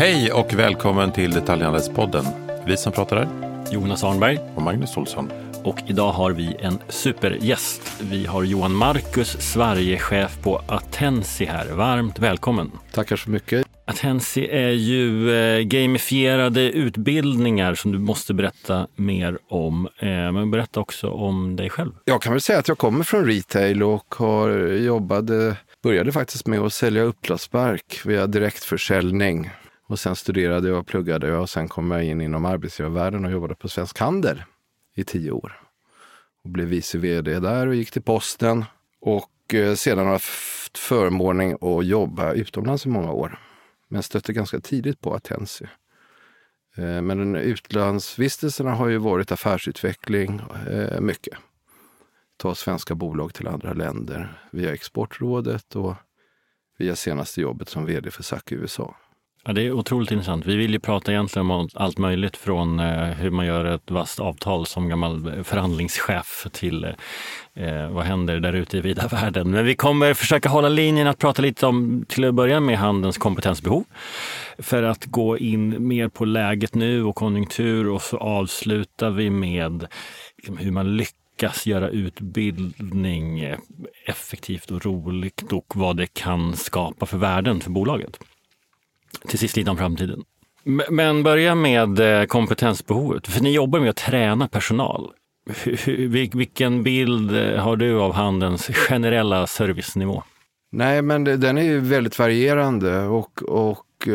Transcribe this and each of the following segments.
Hej och välkommen till Detaljhandelspodden. Vi som pratar är Jonas Arnberg. och Magnus Olsson. Och idag har vi en supergäst. Vi har Johan Marcus, Sverigechef på Attensi här. Varmt välkommen. Tackar så mycket. Attensi är ju eh, gamifierade utbildningar som du måste berätta mer om. Eh, men berätta också om dig själv. Jag kan väl säga att jag kommer från retail och har jobbade, började faktiskt med att sälja uppslagsverk via direktförsäljning. Och sen studerade jag och pluggade jag och sen kom jag in inom arbetsgivarvärlden och jobbade på Svensk Handel i tio år. Och blev vice vd där och gick till posten. Och eh, sedan har jag haft förmånen att jobba utomlands i många år. Men stötte ganska tidigt på Attensi. Eh, Men den utlandsvistelserna har ju varit affärsutveckling eh, mycket. Ta svenska bolag till andra länder via Exportrådet och via senaste jobbet som vd för SAC i USA. Ja, det är otroligt intressant. Vi vill ju prata egentligen om allt möjligt från eh, hur man gör ett vasst avtal som gammal förhandlingschef till eh, eh vad händer där ute i vida världen. Men vi kommer försöka hålla linjen att prata lite om, till att börja med, handelns kompetensbehov. För att gå in mer på läget nu och konjunktur och så avslutar vi med liksom, hur man lyckas göra utbildning effektivt och roligt och vad det kan skapa för värden för bolaget till sist lite om framtiden. Men börja med eh, kompetensbehovet, för ni jobbar med att träna personal. Vilken bild eh, har du av handelns generella servicenivå? Nej, men den är ju väldigt varierande och, och eh,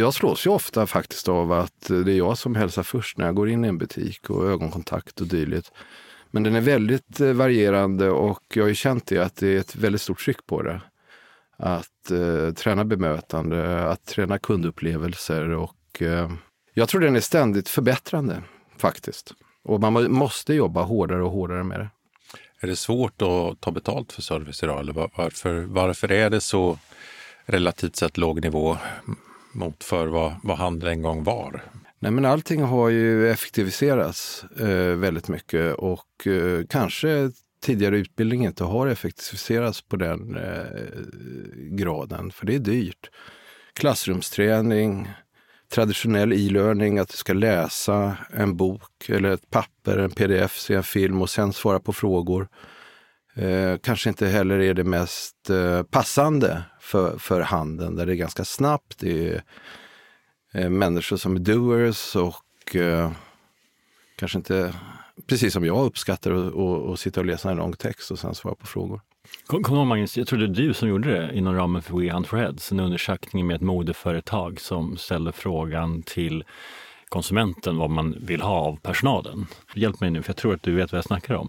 jag slås ju ofta faktiskt av att det är jag som hälsar först när jag går in i en butik och ögonkontakt och dylikt. Men den är väldigt varierande och jag har ju känt det att det är ett väldigt stort tryck på det. Att eh, träna bemötande, att träna kundupplevelser och eh, jag tror den är ständigt förbättrande faktiskt. Och man må- måste jobba hårdare och hårdare med det. Är det svårt att ta betalt för service idag? Eller var- varför, varför är det så relativt sett låg nivå mot för vad, vad handel en gång var? Nej, men allting har ju effektiviserats eh, väldigt mycket och eh, kanske tidigare utbildning inte har effektiviserats på den eh, graden, för det är dyrt. Klassrumsträning, traditionell e-learning, att du ska läsa en bok eller ett papper, en pdf, se en film och sen svara på frågor. Eh, kanske inte heller är det mest eh, passande för, för handeln, där det är ganska snabbt. Det är eh, människor som är doers och eh, kanske inte, precis som jag uppskattar att sitta och läsa en lång text och sen svara på frågor. Kom kom ihåg Magnus, jag tror det är du som gjorde det inom ramen för We Hunt for Heads, en undersökning med ett modeföretag som ställde frågan till konsumenten vad man vill ha av personalen. Hjälp mig nu, för jag tror att du vet vad jag snackar om.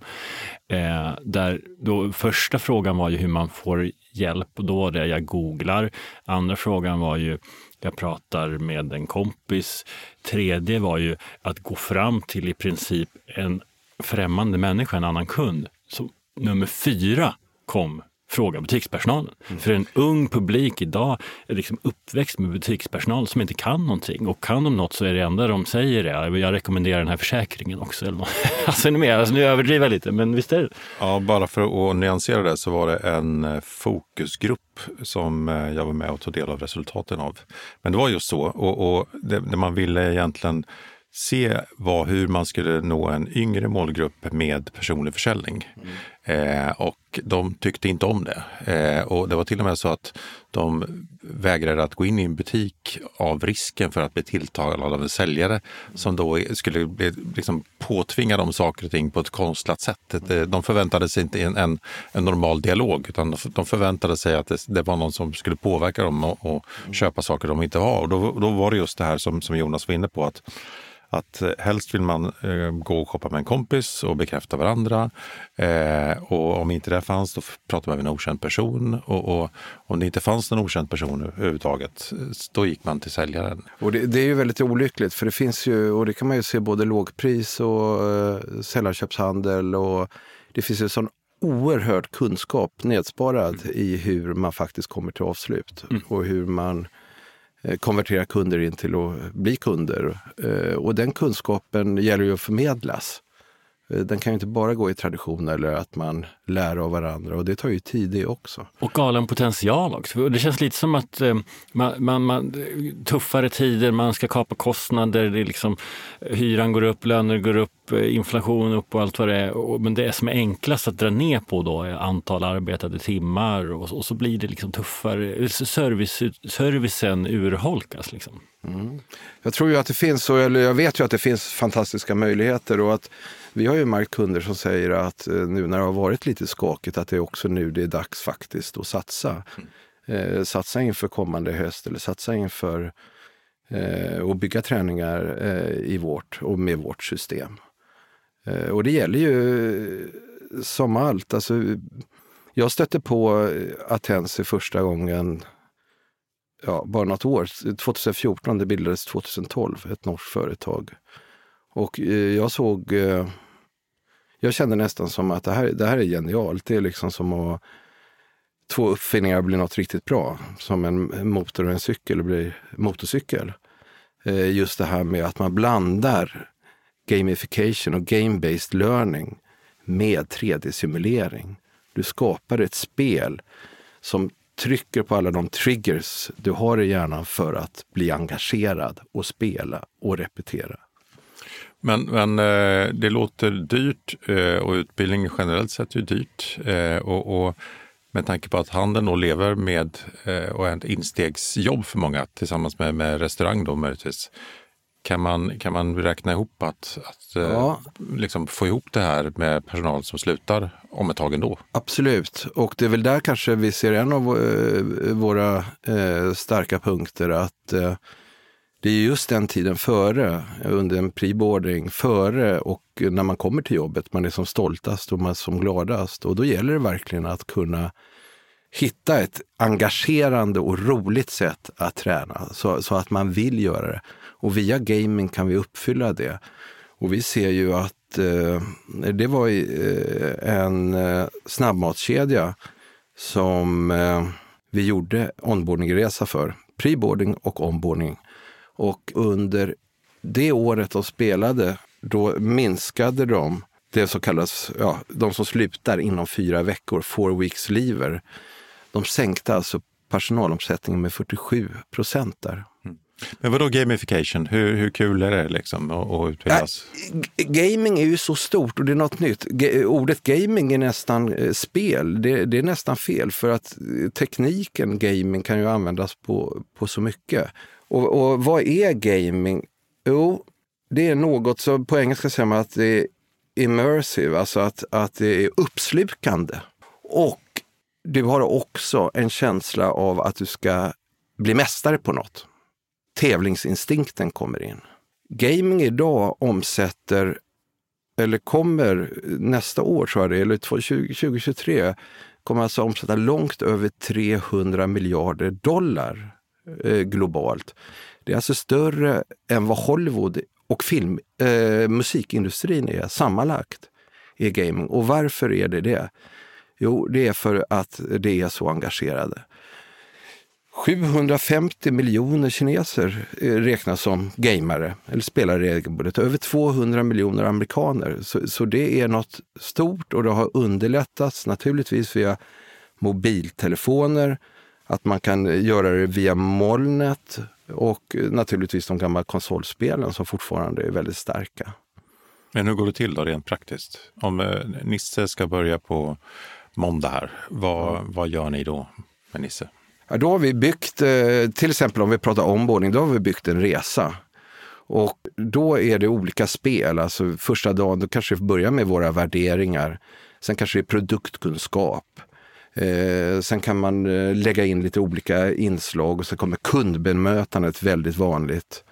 Eh, där då, första frågan var ju hur man får hjälp och då var det jag googlar. Andra frågan var ju jag pratar med en kompis. Tredje var ju att gå fram till i princip en främmande människa, en annan kund. Så nummer fyra kom fråga butikspersonalen. För en ung publik idag är liksom uppväxt med butikspersonal som inte kan någonting. Och kan de något så är det enda de säger är jag rekommenderar den här försäkringen också. Eller något. alltså, nu, alltså, nu överdriver jag lite, men visst är det Ja, bara för att nyansera det så var det en eh, fokusgrupp som eh, jag var med och tog del av resultaten av. Men det var just så. Och, och det, det man ville egentligen se var hur man skulle nå en yngre målgrupp med personlig försäljning. Eh, och de tyckte inte om det. Eh, och det var till och med så att de vägrade att gå in i en butik av risken för att bli tilltalad av en säljare som då skulle bli, liksom, påtvinga dem saker och ting på ett konstlat sätt. De förväntade sig inte en, en, en normal dialog utan de- de förväntade sig att det, det var någon som skulle påverka dem och, och köpa saker de inte har. Och då, då var det just det här som, som Jonas var inne på att att eh, helst vill man eh, gå och shoppa med en kompis och bekräfta varandra. Eh, och om inte det fanns, då pratar man med en okänd person. Och, och om det inte fanns någon okänd person överhuvudtaget, eh, då gick man till säljaren. Och det, det är ju väldigt olyckligt för det finns ju, och det kan man ju se både lågpris och uh, säljarköpshandel och det finns ju sån oerhörd kunskap nedsparad i hur man faktiskt kommer till avslut och hur man Eh, konvertera kunder in till att bli kunder. Eh, och den kunskapen gäller ju att förmedlas. Eh, den kan ju inte bara gå i tradition eller att man lär av varandra och det tar ju tid det också. Och galen potential också. Det känns lite som att eh, man, man, man, tuffare tider, man ska kapa kostnader, det är liksom, hyran går upp, löner går upp, eh, inflation upp och allt vad det är. Men det som är enklast att dra ner på då är antal arbetade timmar och, och så blir det liksom tuffare. Service, servicen urholkas. Liksom. Mm. Jag tror ju att det finns, eller jag vet ju att det finns fantastiska möjligheter och att vi har ju märkt kunder som säger att eh, nu när det har varit lite skakigt att det är också nu det är dags faktiskt att satsa. Mm. Eh, satsa inför kommande höst eller satsa inför eh, att bygga träningar eh, i vårt och med vårt system. Eh, och det gäller ju eh, som allt. Alltså, jag stötte på eh, Atensi första gången ja, bara något år, 2014, det bildades 2012, ett norskt företag. Och eh, jag såg jag kände nästan som att det här, det här är genialt. Det är liksom som att två uppfinningar blir något riktigt bra. Som en motor och en cykel blir motorcykel. Eh, just det här med att man blandar gamification och game-based learning med 3D-simulering. Du skapar ett spel som trycker på alla de triggers du har i hjärnan för att bli engagerad och spela och repetera. Men, men eh, det låter dyrt eh, och utbildning generellt sett är dyrt. Eh, och, och, med tanke på att handeln då lever med och är ett instegsjobb för många tillsammans med, med restaurang då möjligtvis. Kan man, kan man räkna ihop att, att ja. liksom få ihop det här med personal som slutar om ett tag ändå? Absolut, och det är väl där kanske vi ser en av våra starka punkter att det är just den tiden före, under en preboarding, före och när man kommer till jobbet, man är som stoltast och man är som gladast. Och då gäller det verkligen att kunna hitta ett engagerande och roligt sätt att träna så, så, att man vill göra det. Och via gaming kan vi uppfylla det. Och vi ser ju att eh, det var eh, en eh, snabbmatskedja som eh, vi gjorde onboardingresa för. Preboarding och onboarding. Och under det året de spelade, då minskade de det som kallas, ja, de som slutar inom fyra veckor, four weeks leaver. De sänkte alltså personalomsättningen med 47 procent där. Mm. Men vadå gamification? Hur, hur kul är det liksom att utbildas? Äh, gaming är ju så stort och det är något nytt. G ordet gaming är nästan eh, spel. Det, det, är nästan fel för att tekniken gaming kan ju användas på, på så mycket. Och, och vad är gaming? Jo, det är något som på engelska säger man att det är immersive, alltså att, att det är uppslukande. Och du har också en känsla av att du ska bli mästare på något. Tävlingsinstinkten kommer in. Gaming idag omsätter, eller kommer nästa år tror jag det eller 2023, kommer alltså omsätta långt över 300 miljarder dollar eh, globalt. Det är alltså större än vad Hollywood och film, eh, musikindustrin är sammanlagt i gaming. Och varför är det det? Jo, det är för att det är så engagerade. 750 miljoner kineser eh, räknas som gamare eller spelare regelbundet. Över 200 miljoner amerikaner. Så, så, det är något stort och det har underlättats naturligtvis via mobiltelefoner, att man kan göra det via molnet och naturligtvis de gamla konsolspelen som fortfarande är väldigt starka. Men hur går det till då rent praktiskt? Om eh, Nisse ska börja på måndag här, vad, vad gör ni då med Nisse? Ja, då har vi byggt, eh, till exempel om vi pratar ombordning, då har vi byggt en resa. Och då är det olika spel. Alltså första dagen, då kanske vi börjar med våra värderingar. Sen kanske det är produktkunskap. Eh, sen kan man eh, lägga in lite olika inslag och så kommer kundbemötandet väldigt vanligt.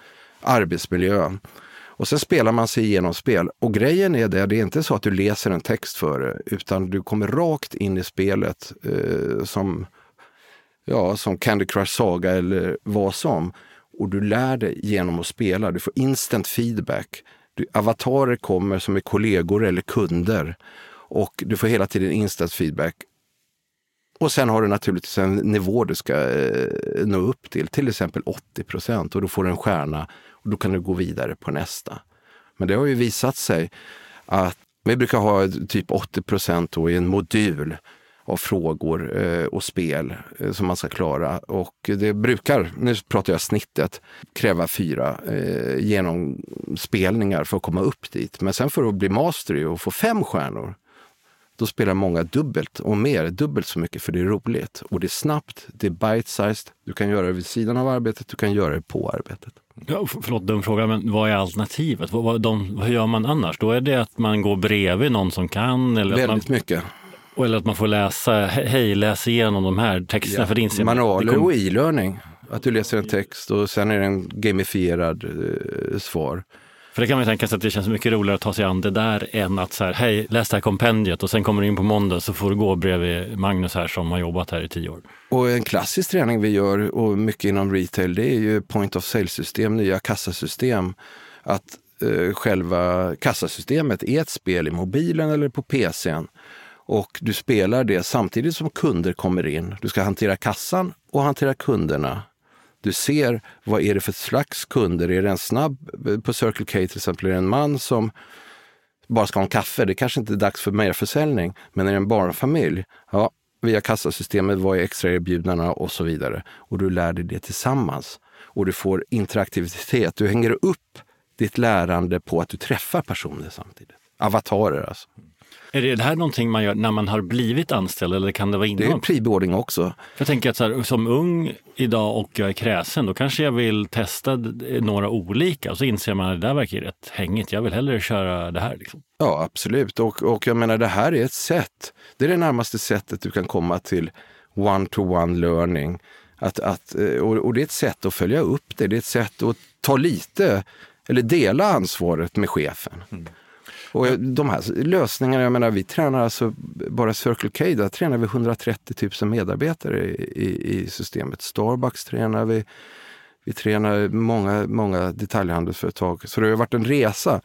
Arbetsmiljö. Och sen spelar man sig igenom spel. Och grejen är det, det är inte så att du läser en text för det, utan du kommer rakt in i spelet eh, som, ja, som Candy Crush Saga eller vad som. Och du lär dig genom att spela. Du får instant feedback. Du, avatarer kommer som är kollegor eller kunder och du får hela tiden instant feedback. Och sen har du naturligtvis en nivå du ska eh, nå upp till, till exempel 80 procent och då får du en stjärna och då kan du gå vidare på nästa. Men det har ju visat sig att Vi brukar ha typ 80 procent i en modul av frågor eh, och spel eh, som man ska klara. Och det brukar, nu pratar jag snittet, kräva fyra eh, genomspelningar för att komma upp dit. Men sen för att bli master och få fem stjärnor, då spelar många dubbelt och mer, dubbelt så mycket för det är roligt. Och det är snabbt, det är bite-sized, du kan göra det vid sidan av arbetet, du kan göra det på arbetet. Ja, förlåt, dum fråga, men vad är alternativet? Vad, vad, de, hur gör man annars? Då är det att man går bredvid någon som kan? Eller Väldigt man, mycket. Eller att man får läsa, hej, läs igenom de här texterna. Ja. För det Manualer det kom- och e-learning. Att du läser en text och sen är det en gamifierad eh, svar. För det kan man ju tänka sig att det känns mycket roligare att ta sig an det där än att så här, hej, läs det här kompendiet och sen kommer du in på måndag så får du gå bredvid Magnus här som har jobbat här i tio år. Och en klassisk träning vi gör, och mycket inom retail, det är ju point of sale-system, nya kassasystem. Att eh, själva kassasystemet är ett spel i mobilen eller på PCn. Och du spelar det samtidigt som kunder kommer in. Du ska hantera kassan och hantera kunderna. Du ser vad är det för slags kunder. Är det en snabb, eh, på Circle K till exempel, är det en man som bara ska ha en kaffe. Det kanske inte är dags för merförsäljning, men är det en barnfamilj, ja, via kassasystemet, vad är extraerbjudandena och så vidare. Och du lär dig det tillsammans. Och du får interaktivitet. Du hänger upp ditt lärande på att du träffar personer samtidigt. Avatarer alltså. Är det här någonting man gör när man har blivit anställd eller kan det vara Det innan? är preboarding också. Jag tänker att så här, som ung idag och jag är kräsen, då kanske jag vill testa d- några olika och så inser man att det där verkar rätt hängigt. Jag vill hellre köra det här. Liksom. Ja, absolut. Och, och jag menar, det här är ett sätt. Det är det närmaste sättet du kan komma till one-to-one learning. Att, att, eh, och, och det är ett sätt att följa upp det. Det är ett sätt att ta lite, eller dela ansvaret med chefen. Och de här lösningarna, jag menar vi tränar alltså, bara Circle K, där tränar vi 130 000 medarbetare i, i, systemet. Starbucks tränar vi, vi tränar många, många detaljhandelsföretag. Så det har varit en resa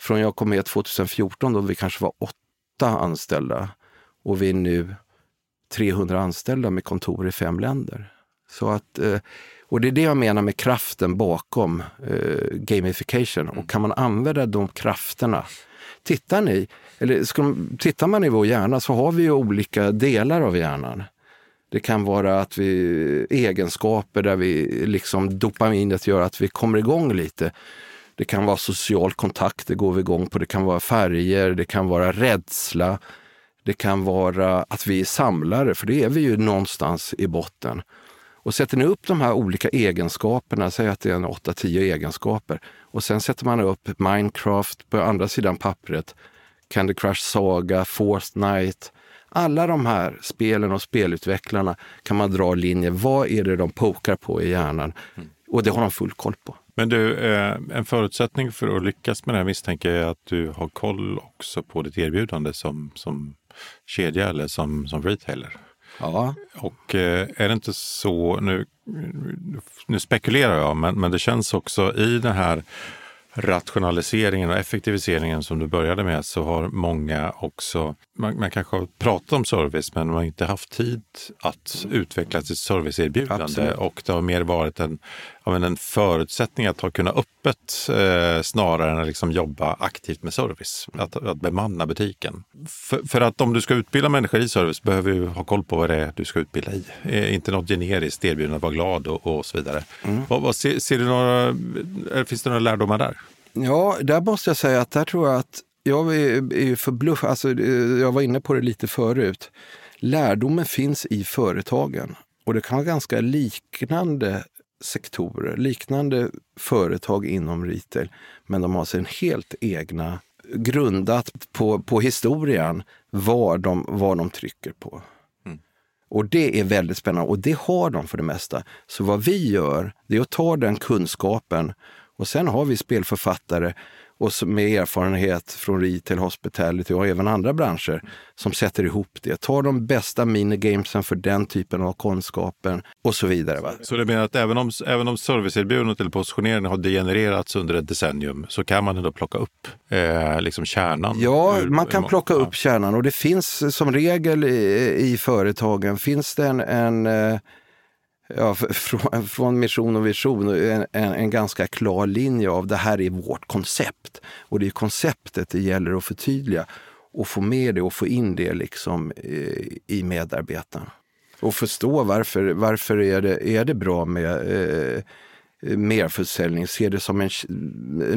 från jag kom med 2014 då vi kanske var åtta anställda och vi är nu 300 anställda med kontor i fem länder. Så att, eh, och det är det jag menar med kraften bakom eh, gamification. Och kan man använda de krafterna Tittar ni, eller ska, tittar man i vår hjärna så har vi ju olika delar av hjärnan. Det kan vara att vi, egenskaper där vi liksom dopaminet gör att vi kommer igång lite. Det kan vara social kontakt, det går vi igång på. Det kan vara färger, det kan vara rädsla. Det kan vara att vi är samlare, för det är vi ju någonstans i botten. Och sätter ni upp de här olika egenskaperna, säg att det är en 8-10 egenskaper, och sen sätter man upp Minecraft på andra sidan pappret, Candy Crush Saga, Fortnite. Alla de här spelen och spelutvecklarna kan man dra linjer. Vad är det de pokar på i hjärnan? Och det har de full koll på. Men du, eh, en förutsättning för att lyckas med det här misstänker jag är att du har koll också på ditt erbjudande som, som kedja eller som, som retailer. Ja, Och eh, är det inte så, nu, nu spekulerar jag, men, men det känns också i den här rationaliseringen och effektiviseringen som du började med så har många också, man, man kanske har pratat om service men man har inte haft tid att utveckla sitt serviceerbjudande Absolut. och det har mer varit en, ja, men en förutsättning att ha kunna öppet eh, snarare än att liksom jobba aktivt med service, att, att bemanna butiken. För, för att om du ska utbilda människor i service behöver du ha koll på vad det är du ska utbilda i. Eh, inte något generiskt erbjudande, var glad och, och så vidare. Vad, vad, ser, ser du några, eh, finns det några lärdomar där? Ja, där måste jag säga att där tror jag att jag är, är förbluffad. Alltså, eh, jag var inne på det lite förut. Lärdomen finns i företagen och det kan vara ganska liknande sektorer, liknande företag inom retail. Men de har sin helt egna, grundat på, på historien, vad de, vad de trycker på. Och det är väldigt spännande och det har de för det mesta. Så vad vi gör, det är att ta den kunskapen och sen har vi spelförfattare och med erfarenhet från retail, hospitality och även andra branscher som sätter ihop det. Tar de bästa minigamesen för den typen av kunskapen och så vidare. Va? Så det menar att även om, även om serviceerbjudandet eller positioneringen har degenererats under ett decennium så kan man ändå plocka upp eh, liksom kärnan? Ja, ur- man kan plocka upp kärnan och det finns som regel i, i företagen finns det en, en, eh, ja, från, från mission och vision, en, en, en, ganska klar linje av det här är vårt koncept. Och det är konceptet det gäller att förtydliga och få med det och få in det liksom eh, i, i medarbetarna. Och förstå varför, varför är, det, är det bra med eh, merförsäljning, se det som en,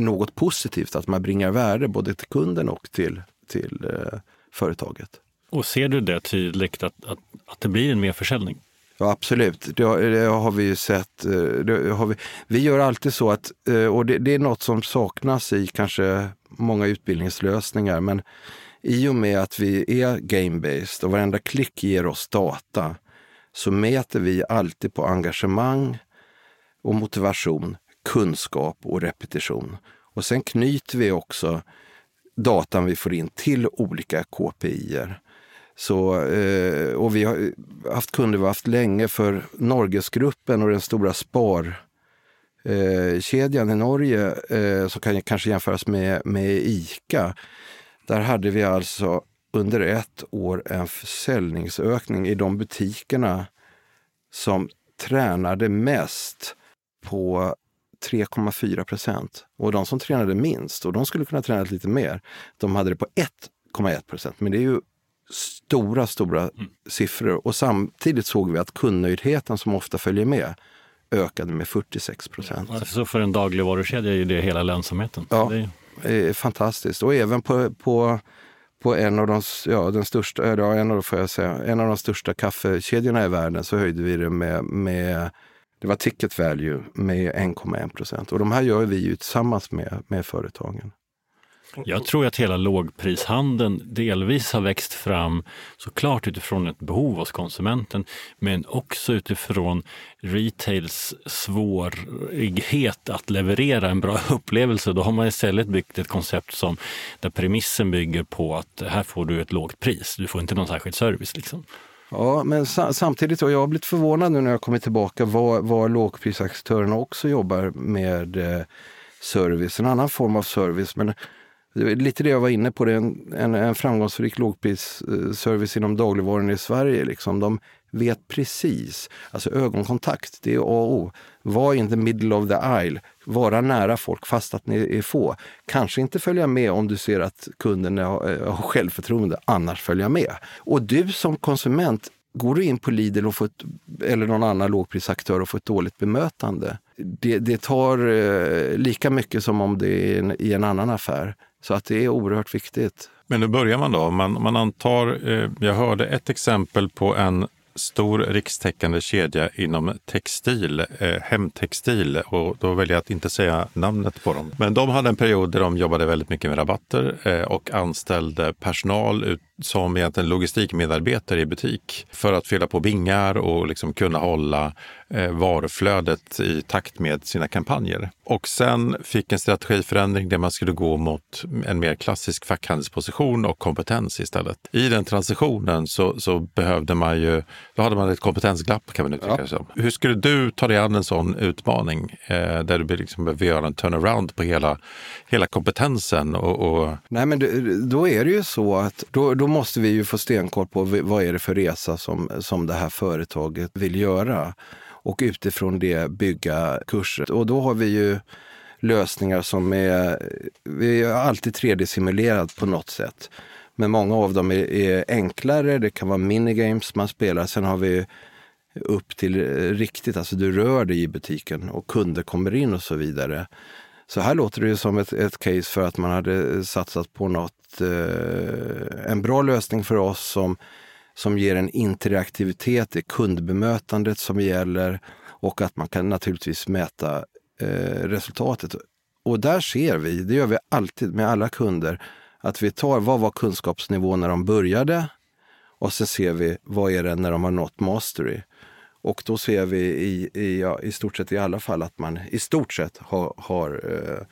något positivt, att man bringar värde både till kunden och till, till eh, företaget. Och ser du det tydligt, att, att, att det blir en merförsäljning? Ja, absolut. Det har, det har vi ju sett. Eh, har vi, vi gör alltid så att, eh, och det, det, är något som saknas i kanske många utbildningslösningar, men i och med att vi är game-based och varenda klick ger oss data, så mäter vi alltid på engagemang och motivation, kunskap och repetition. Och sen knyter vi också datan vi får in till olika KPI-er. Så, eh, och vi har eh, haft kunder vi har haft länge för Norgesgruppen och den stora sparkedjan eh, i Norge eh, som kan kanske jämföras med, med ICA. Där hade vi alltså under ett år en försäljningsökning i de butikerna som tränade mest på 3,4 procent. Och de som tränade minst, och de skulle kunna träna lite mer, de hade det på 1,1 procent. Men det är ju stora, stora mm. siffror. Och samtidigt såg vi att kundnöjdheten som ofta följer med ökade med 46 procent. Så för en dagligvarukedja är det hela lönsamheten? Ja, det är fantastiskt. Och även på, på, på en av de, ja, den största, ja, en av, får jag säga, en av de största kaffekedjorna i världen så höjde vi det med, med det var ticket value med 1,1 procent. Och de här gör vi ju tillsammans med, med företagen. Jag tror att hela lågprishandeln delvis har växt fram såklart utifrån ett behov hos konsumenten, men också utifrån retails svårighet att leverera en bra upplevelse. Då har man istället byggt ett koncept som, där premissen bygger på att här får du ett lågt pris, du får inte någon särskild service. Liksom. Ja, men samtidigt, och jag har blivit förvånad nu när jag kommit tillbaka, var, var lågprisaktörerna också jobbar med eh, service, en annan form av service. Men lite det jag var inne på, det är en, en, en framgångsrik lågprisservice inom dagligvarorna i Sverige. Liksom. De vet precis, alltså ögonkontakt, det är A och O. Var in the middle of the aisle, vara nära folk fast att ni är få. Kanske inte följa med om du ser att kunden har, eh, har självförtroende, annars följa med. Och du som konsument, går du in på Lidl och får ett, eller någon annan lågprisaktör och får ett dåligt bemötande, det, det tar eh, lika mycket som om det är en, i en annan affär. Så att det är oerhört viktigt. Men hur börjar man då? Man, man antar, eh, jag hörde ett exempel på en stor rikstäckande kedja inom textil, eh, hemtextil och då väljer jag att inte säga namnet på dem. Men de hade en period där de jobbade väldigt mycket med rabatter eh, och anställde personal ut, som egentligen logistikmedarbetare i butik för att fylla på bingar och liksom kunna hålla eh, varuflödet i takt med sina kampanjer. Och sen fick en strategiförändring där man skulle gå mot en mer klassisk fackhandelsposition och kompetens istället. I den transitionen så, så behövde man ju, då hade man ett kompetensglapp kan man uttrycka ja. det som. Hur skulle du ta dig an en sån utmaning eh, där du liksom behöver göra en turnaround på hela, hela kompetensen? Och, och... Nej men då är det ju så att då, då måste vi ju få stenkoll på vad är det för resa som, som det här företaget vill göra och utifrån det bygga kurser. Och då har vi ju lösningar som är, vi är alltid 3D-simulerat på något sätt. Men många av dem är, är, enklare, det kan vara minigames man spelar. Sen har vi upp till riktigt, alltså du rör dig i butiken och kunder kommer in och så vidare. Så här låter det som ett, ett case för att man hade eh, satsat på något, eh, en bra lösning för oss som, som ger en interaktivitet i kundbemötandet som gäller och att man kan naturligtvis mäta eh, resultatet. Och där ser vi, det gör vi alltid med alla kunder, att vi tar vad var kunskapsnivån när de började och sen ser vi vad är det när de har nått mastery. Och då ser vi i, i, ja, i stort sett i alla fall att man i stort sett har, har eh,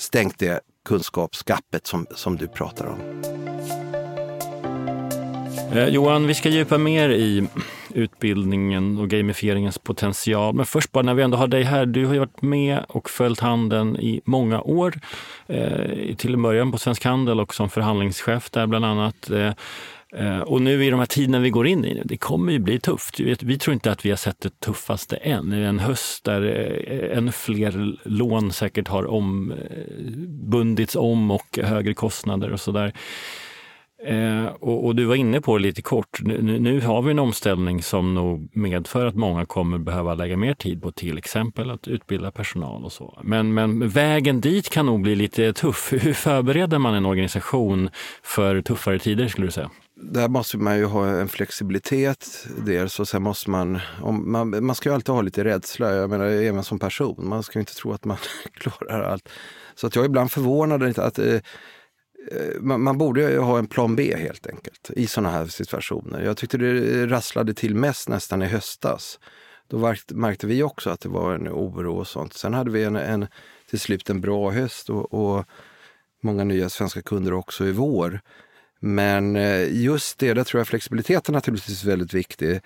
stängt det kunskapsgappet som, som du pratar om. Eh, Johan, vi ska djupa mer i utbildningen och gamifieringens potential. Men först bara när vi ändå har dig här. Du har ju varit med och följt handeln i många år. Eh, till en början på Svensk Handel och som förhandlingschef där bland annat. Eh, Eh, och nu i de här tiderna vi går in i, det kommer ju bli tufft. Vi tror inte att vi har sett det tuffaste än. En höst där eh, ännu fler lån säkert har ombundits eh, om och högre kostnader och sådär. Eh, och, och, du var inne på det lite kort. Nu, nu, har vi en omställning som nog medför att många kommer behöva lägga mer tid på till exempel att utbilda personal och så. Men, men vägen dit kan nog bli lite tuff. Hur förbereder man en organisation för tuffare tider skulle du säga? Där måste man ju ha en flexibilitet dels och sen måste man, om, man, man ska ju alltid ha lite rädsla, jag menar även som person. Man ska ju inte tro att man klarar allt. Så att jag är ibland förvånad att eh, eh, man, man, borde ha en plan B helt enkelt i sådana här situationer. Jag tyckte det rasslade till mest nästan i höstas. Då märkte vi också att det var en oro och sånt. Sen hade vi en, en till slut en bra höst och, och, många nya svenska kunder också i vår. Men eh, just det, där tror jag flexibiliteten naturligtvis är väldigt viktig.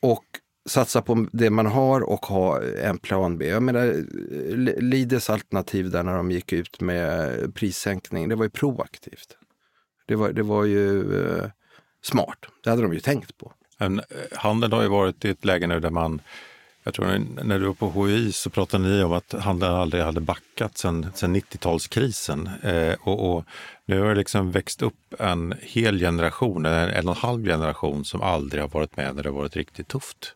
Och satsa på det man har och ha en plan B. Jag menar, eh, Lides alternativ där när de gick ut med prissänkning, det var ju proaktivt. Det var, det var ju eh, smart. Det hade de ju tänkt på. Men handeln har ju varit i ett läge nu där man jag tror när du var på HI så pratade ni om att handeln aldrig hade backat sedan, 90-talskrisen. Eh, och, och, nu har det liksom växt upp en hel generation, en, en och en halv generation som aldrig har varit med när det har varit riktigt tufft.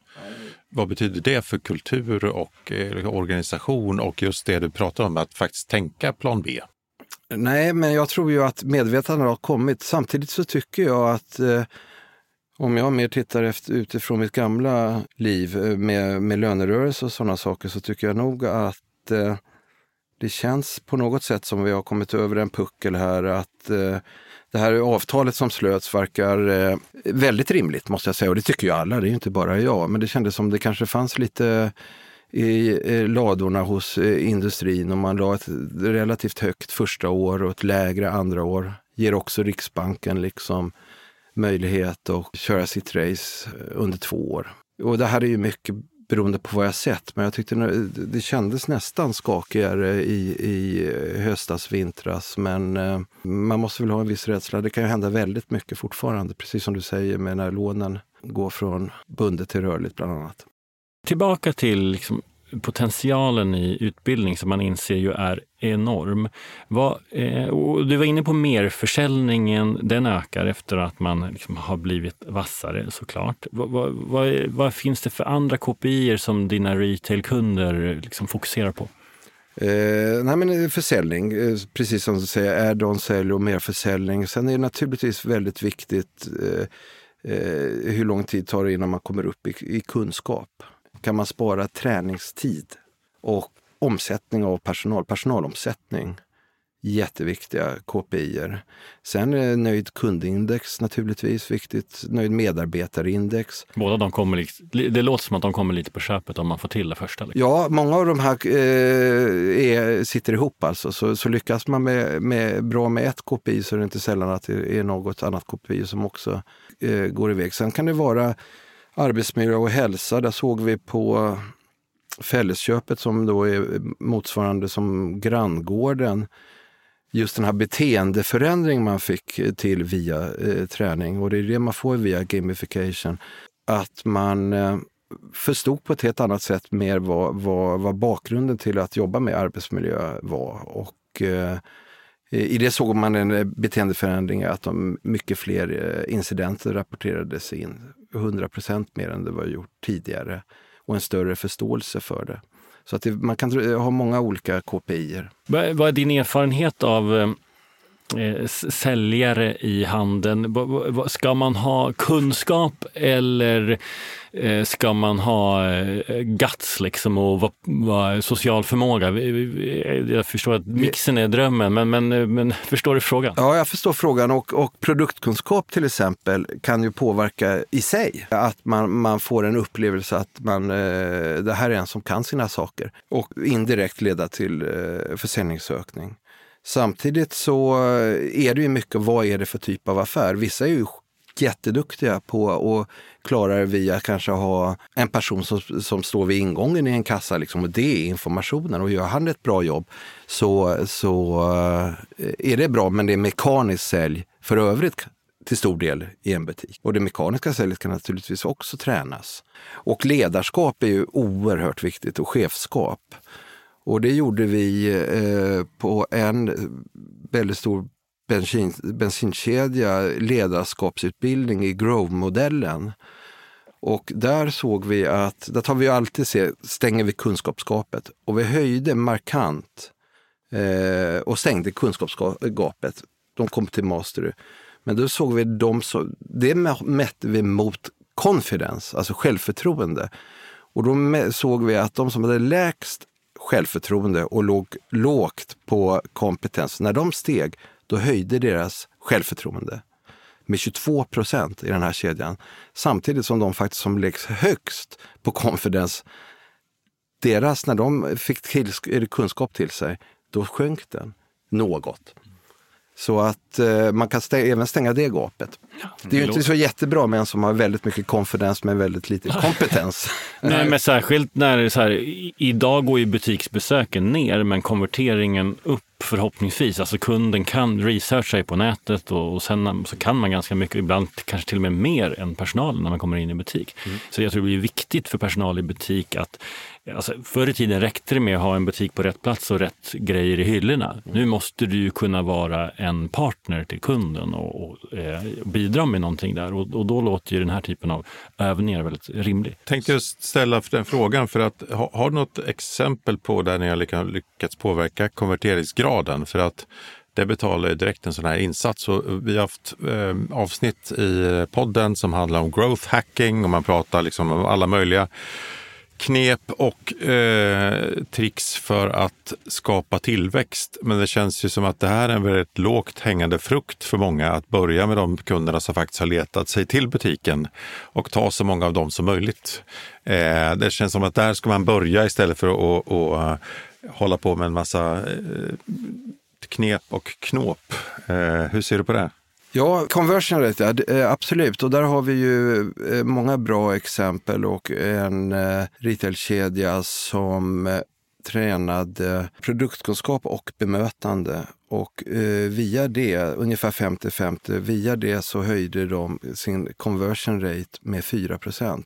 Vad betyder det för kultur och eh, organisation och just det du pratar om, att faktiskt tänka plan B? Nej, men jag tror ju att medvetandet har kommit. Samtidigt så tycker jag att eh, om jag mer tittar efter, utifrån mitt gamla liv eh, med, med lönerörelse och sådana saker så tycker jag nog att eh, det känns på något sätt som vi har kommit över en puckel här. Att eh, det här avtalet som slöts verkar eh, väldigt rimligt måste jag säga. Och det tycker ju alla, det är ju inte bara jag. Men det kändes som det kanske fanns lite i ladorna hos eh, industrin och man la ett relativt högt första år och ett lägre andra år. Ger också Riksbanken liksom möjlighet att köra sitt race eh, under två år. Och det här är ju mycket beroende på vad jag sett, men jag tyckte det kändes nästan skakigare i, i eh, höstas, vintras. Men eh, man måste väl ha en viss rädsla. Det kan ju hända väldigt mycket fortfarande, precis som du säger med när lånen går från bundet till rörligt bland annat. Tillbaka till liksom potentialen i utbildning som man inser ju är enorm. Vad, eh, du var inne på merförsäljningen, den ökar efter att man liksom har blivit vassare såklart. Vad, vad, vad, vad finns det för andra KPI som dina retailkunder liksom fokuserar på? Eh, nej men eh, försäljning, eh, precis som du säger, är de sälj och merförsäljning. Sen är det naturligtvis väldigt viktigt eh, eh, hur lång tid tar det innan man kommer upp i, i kunskap kan man spara träningstid och omsättning av personal, personalomsättning. Jätteviktiga KPI. Sen är nöjd kundindex naturligtvis viktigt. Nöjd medarbetarindex. Båda de kommer, det låter som att de kommer lite på köpet om man får till det första. Liksom. Ja, många av de här eh, är, sitter ihop alltså. Så, så lyckas man med, med, bra med ett KPI så är det inte sällan att det är något annat KPI som också eh, går iväg. Sen kan det vara arbetsmiljö och hälsa. Där såg vi på eh, Fällesköpet som då är eh, motsvarande som granngården. Just den här beteendeförändring man fick eh, till via eh, träning och det är det man får via gamification. Att man eh, förstod på ett helt annat sätt mer vad, vad, vad bakgrunden till att jobba med arbetsmiljö var. Och eh, i det såg man en beteendeförändring, att de, mycket fler incidenter rapporterades in. 100 procent mer än det var gjort tidigare. Och en större förståelse för det. Så att det, man kan ha många olika KPI. Vad är din erfarenhet av eh, säljare i handeln? Ska man ha kunskap eller Eh, ska man ha eh, guts liksom och social förmåga? Jag förstår att mixen är drömmen, men, men, men förstår du frågan? Ja, jag förstår frågan och, och produktkunskap till exempel kan ju påverka i sig. Att man, man får en upplevelse att man, eh, det här är en som kan sina saker och indirekt leda till försäljningsökning. Samtidigt så eh, är det ju mycket, vad är det för typ av affär? Vissa är ju jätteduktiga på att klara det via kanske ha en person som, som står vid ingången i en kassa liksom, och det är informationen. Och gör han ett bra jobb så, så eh, är det bra, men det är mekaniskt sälj för övrigt till stor del i en butik. Och det mekaniska säljet kan naturligtvis också tränas. Och ledarskap är ju oerhört viktigt och chefskap. Och det gjorde vi eh, på en väldigt stor bensin, bensinkedja, ledarskapsutbildning i Grove-modellen. Och där såg vi att, där tar vi alltid se, stänger vi kunskapsgapet. Och vi höjde markant eh, och stängde kunskapsgapet. De kom till master. Men då såg vi de som, det mätte vi mot confidence, alltså självförtroende. Och då såg vi att de som hade lägst självförtroende och låg lågt på kompetens, när de steg, då höjde deras självförtroende med 22 procent i den här kedjan. Samtidigt som de faktiskt som läggs högst på confidence, deras, när de fick till, kunskap till sig, då sjönk den något. Så att eh, man kan stä även stänga det gapet. Ja, det är ju inte så jättebra med en som har väldigt mycket confidence men väldigt lite kompetens. Nej, men särskilt när så här, idag går ju butiksbesöken ner men konverteringen upp förhoppningsvis. Alltså kunden kan researcha på nätet och, och sen så kan man ganska mycket, ibland kanske till och med mer än personalen när man kommer in i butik. Mm. Så jag tror det är viktigt för personal i butik att Alltså, förr i tiden räckte det med att ha en butik på rätt plats och rätt grejer i hyllorna. Mm. Nu måste du ju kunna vara en partner till kunden och, och eh, bidra med någonting där. Och, och, då låter ju den här typen av övningar väldigt rimlig. Tänkte just ställa den frågan, för att ha, har du något exempel på där ni har lyckats påverka konverteringsgraden? För att det betalar ju direkt en sån här insats. Så vi har haft eh, avsnitt i podden som handlar om growth hacking och man pratar liksom om alla möjliga knep och eh, tricks för att skapa tillväxt. Men det känns ju som att det här är en väldigt lågt hängande frukt för många att börja med de kunderna som faktiskt har letat sig till butiken och ta så många av dem som möjligt. Eh, det känns som att där ska man börja istället för att och, eh, och, hålla på med en massa eh, knep och knåp. Eh, hur ser du på det? Ja, conversion rate, ja, eh, absolut. Och där har vi ju eh, många bra exempel och en eh, retailkedja som tränade produktkunskap och bemötande. Och via det, ungefär 50-50, via det så höjde de sin conversion rate med 4%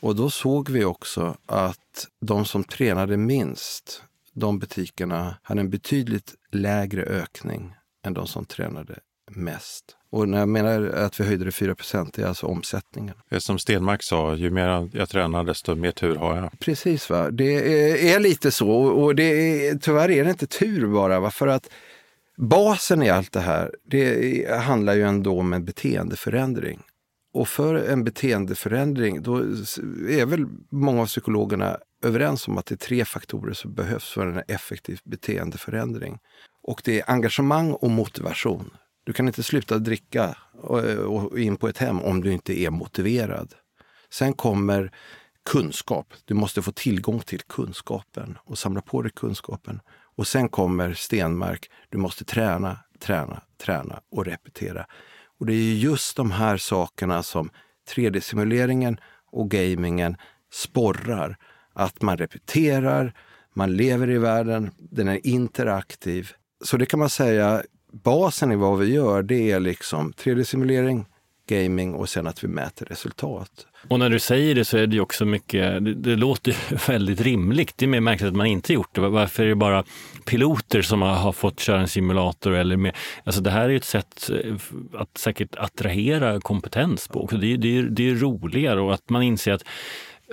Och då såg vi också att de som tränade minst, de butikerna hade en betydligt lägre ökning än de som tränade mest. Och när jag menar att vi höjde det 4 det är alltså omsättningen. Som Stenmark sa, ju mer jag tränar desto mer tur har jag. Precis, va? det är, lite så. Och det är, tyvärr är det inte tur bara. Va? För att basen i allt det här, det handlar ju ändå om en beteendeförändring. Och för en beteendeförändring, då är väl många av psykologerna överens om att det är tre faktorer som behövs för en effektiv beteendeförändring. Och det är engagemang och motivation. Du kan inte sluta dricka och, in på ett hem om du inte är motiverad. Sen kommer kunskap. Du måste få tillgång till kunskapen och samla på dig kunskapen. Och sen kommer Stenmark. Du måste träna, träna, träna och repetera. Och det är just de här sakerna som 3D-simuleringen och gamingen sporrar. Att man repeterar, man lever i världen, den är interaktiv. Så det kan man säga basen i vad vi gör, det är liksom 3D-simulering, gaming och sen att vi mäter resultat. Och när du säger det så är det också mycket, det, det låter väldigt rimligt. Det är mer märkligt att man inte gjort det. Varför är det bara piloter som har, har fått köra en simulator? Eller med, alltså det här är ju ett sätt eh, att säkert attrahera kompetens på. Det, det, det är roligare och att man inser att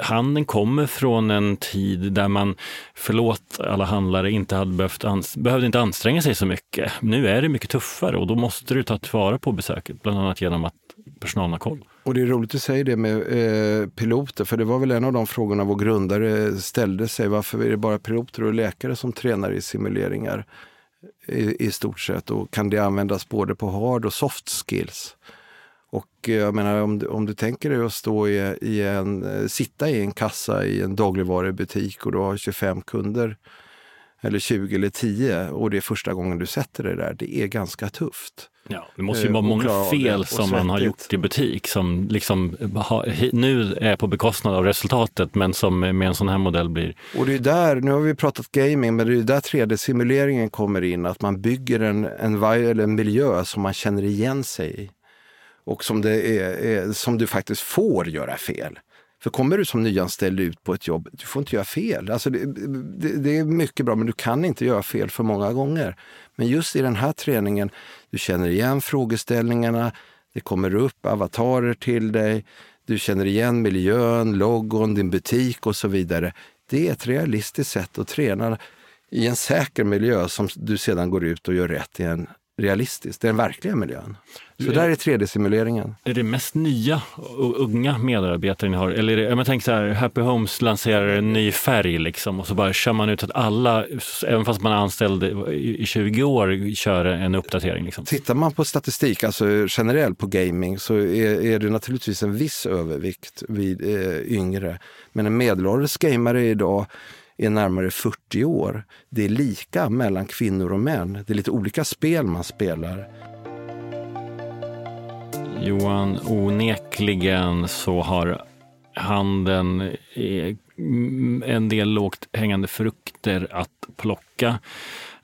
handeln kommer från en tid där man, förlåt alla handlare, inte hade behövt ans behövde inte anstränga sig så mycket. Nu är det mycket tuffare och då måste du ta tillvara på besöket, bland annat genom att personalen har koll. Och det är roligt att säga det med eh, piloter, för det var väl en av de frågorna vår grundare ställde sig. Varför är det bara piloter och läkare som tränar i simuleringar i, i stort sett? Och kan det användas både på hard och soft skills? Och eh, jag menar om du, om du tänker dig att stå i, i en, eh, sitta i en kassa i en dagligvarubutik och du har 25 kunder eller 20 eller 10 och det är första gången du sätter dig där. Det är ganska tufft. Ja, det måste ju eh, vara många fel som man har gjort i butik som liksom nu är på bekostnad av resultatet men som med en sån här modell blir... Och det är där, nu har vi pratat gaming, men det är där 3D-simuleringen kommer in, att man bygger en, en, en miljö som man känner igen sig i och som, det är, är, som du faktiskt får göra fel. För kommer du som nyanställd ut på ett jobb, du får inte göra fel. Alltså det, det, det, är mycket bra, men du kan inte göra fel för många gånger. Men just i den här träningen, du känner igen frågeställningarna, det kommer upp avatarer till dig, du känner igen miljön, logon, din butik och så vidare. Det är ett realistiskt sätt att träna i en säker miljö som du sedan går ut och gör rätt i en realistisk, den verkliga miljön. Så där är 3D-simuleringen. Är det mest nya och unga medarbetare ni har? Eller är det, jag tänker så här, Happy Homes lanserar en ny färg liksom och så bara kör man ut att alla, även fast man är anställd i 20 år, kör en uppdatering? Liksom. Tittar man på statistik, alltså generellt på gaming, så är, är det naturligtvis en viss övervikt vid eh, yngre. Men en medelålders gamare idag är närmare 40 år. Det är lika mellan kvinnor och män. Det är lite olika spel man spelar. Johan, onekligen så har handeln eh, en del lågt hängande frukter att plocka.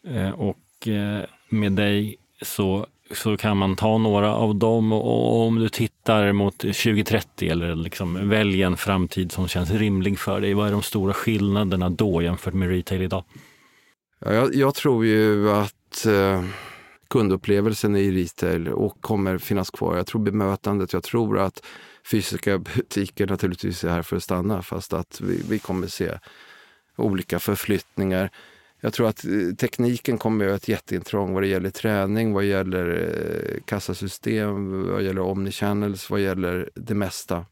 Eh, och eh, med dig så så kan man ta några av dem och om du tittar mot 2030 eller liksom välj en framtid som känns rimlig för dig. Vad är de stora skillnaderna då jämfört med retail idag? Ja, jag, jag tror ju att eh, kundupplevelsen i retail och kommer finnas kvar. Jag tror bemötandet, jag tror att fysiska butiker naturligtvis är här för att stanna fast att vi, vi kommer se olika förflyttningar. Jag tror att eh, tekniken kommer att göra ett jätteintrång vad det gäller träning, vad gäller eh, kassasystem, vad gäller omnichannels, vad gäller det mesta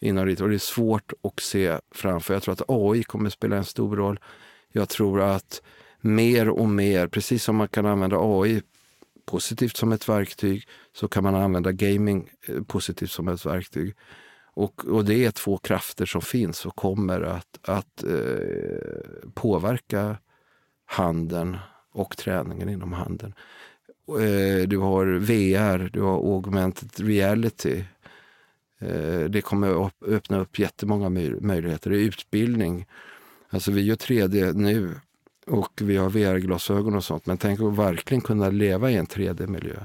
inom det. Och det är svårt att se framför. Jag tror att AI kommer att spela en stor roll. Jag tror att mer och mer, precis som man kan använda AI positivt som ett verktyg, så kan man använda gaming eh, positivt som ett verktyg. Och, och det är två krafter som finns och kommer att, att eh, påverka handeln och träningen inom handeln. Eh, du har VR, du har augmented reality. Eh, det kommer att öppna upp jättemånga möjligheter. Det är utbildning. Alltså vi gör 3D nu och vi har VR-glasögon och sånt. Men tänk att verkligen kunna leva i en 3D-miljö.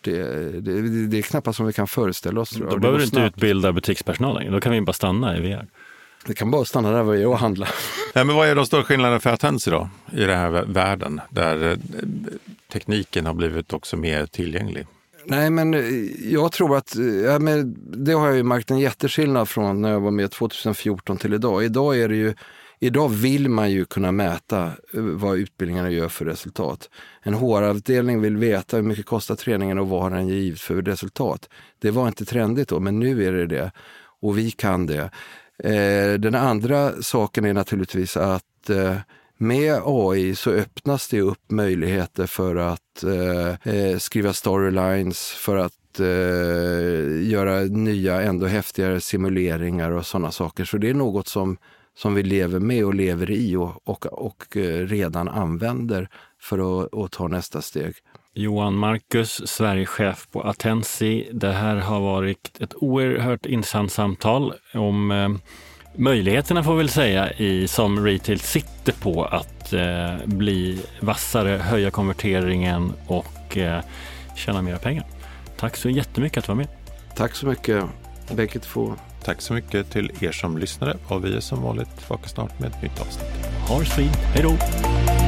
Det, det, det, är knappast som vi kan föreställa oss. Då behöver du inte utbilda butikspersonal längre. Då kan vi bara stanna i VR. Det kan bara stanna där vi är och handla. Ja, men vad är de stora skillnaderna för Attens idag i den här världen där eh, tekniken har blivit också mer tillgänglig? Nej, men eh, jag tror att ja, men det har jag ju märkt en jätteskillnad från när jag var med 2014 till idag. Idag är det ju Idag vill man ju kunna mäta eh, vad utbildningarna gör för resultat. En HR-avdelning vill veta hur mycket kostar träningen och vad har den givit för resultat. Det var inte trendigt då, men nu är det det. Och vi kan det. Eh, den andra saken är naturligtvis att eh, med AI så öppnas det upp möjligheter för att eh, eh skriva storylines, för att eh, göra nya, ändå häftigare simuleringar och sådana saker. Så det är något som, som vi lever med och lever i och, och, och eh, redan använder för att, att ta nästa steg. Johan Marcus, Sverigechef på Atensi. Det här har varit ett oerhört intressant samtal om eh, möjligheterna får vi väl säga i, som retail sitter på att eh, bli vassare, höja konverteringen och eh, tjäna mera pengar. Tack så jättemycket att du var med. Tack så mycket, bägge två. Tack så mycket till er som lyssnade och vi är som vanligt tillbaka snart med ett nytt avsnitt. Ha det så fint. Hej då!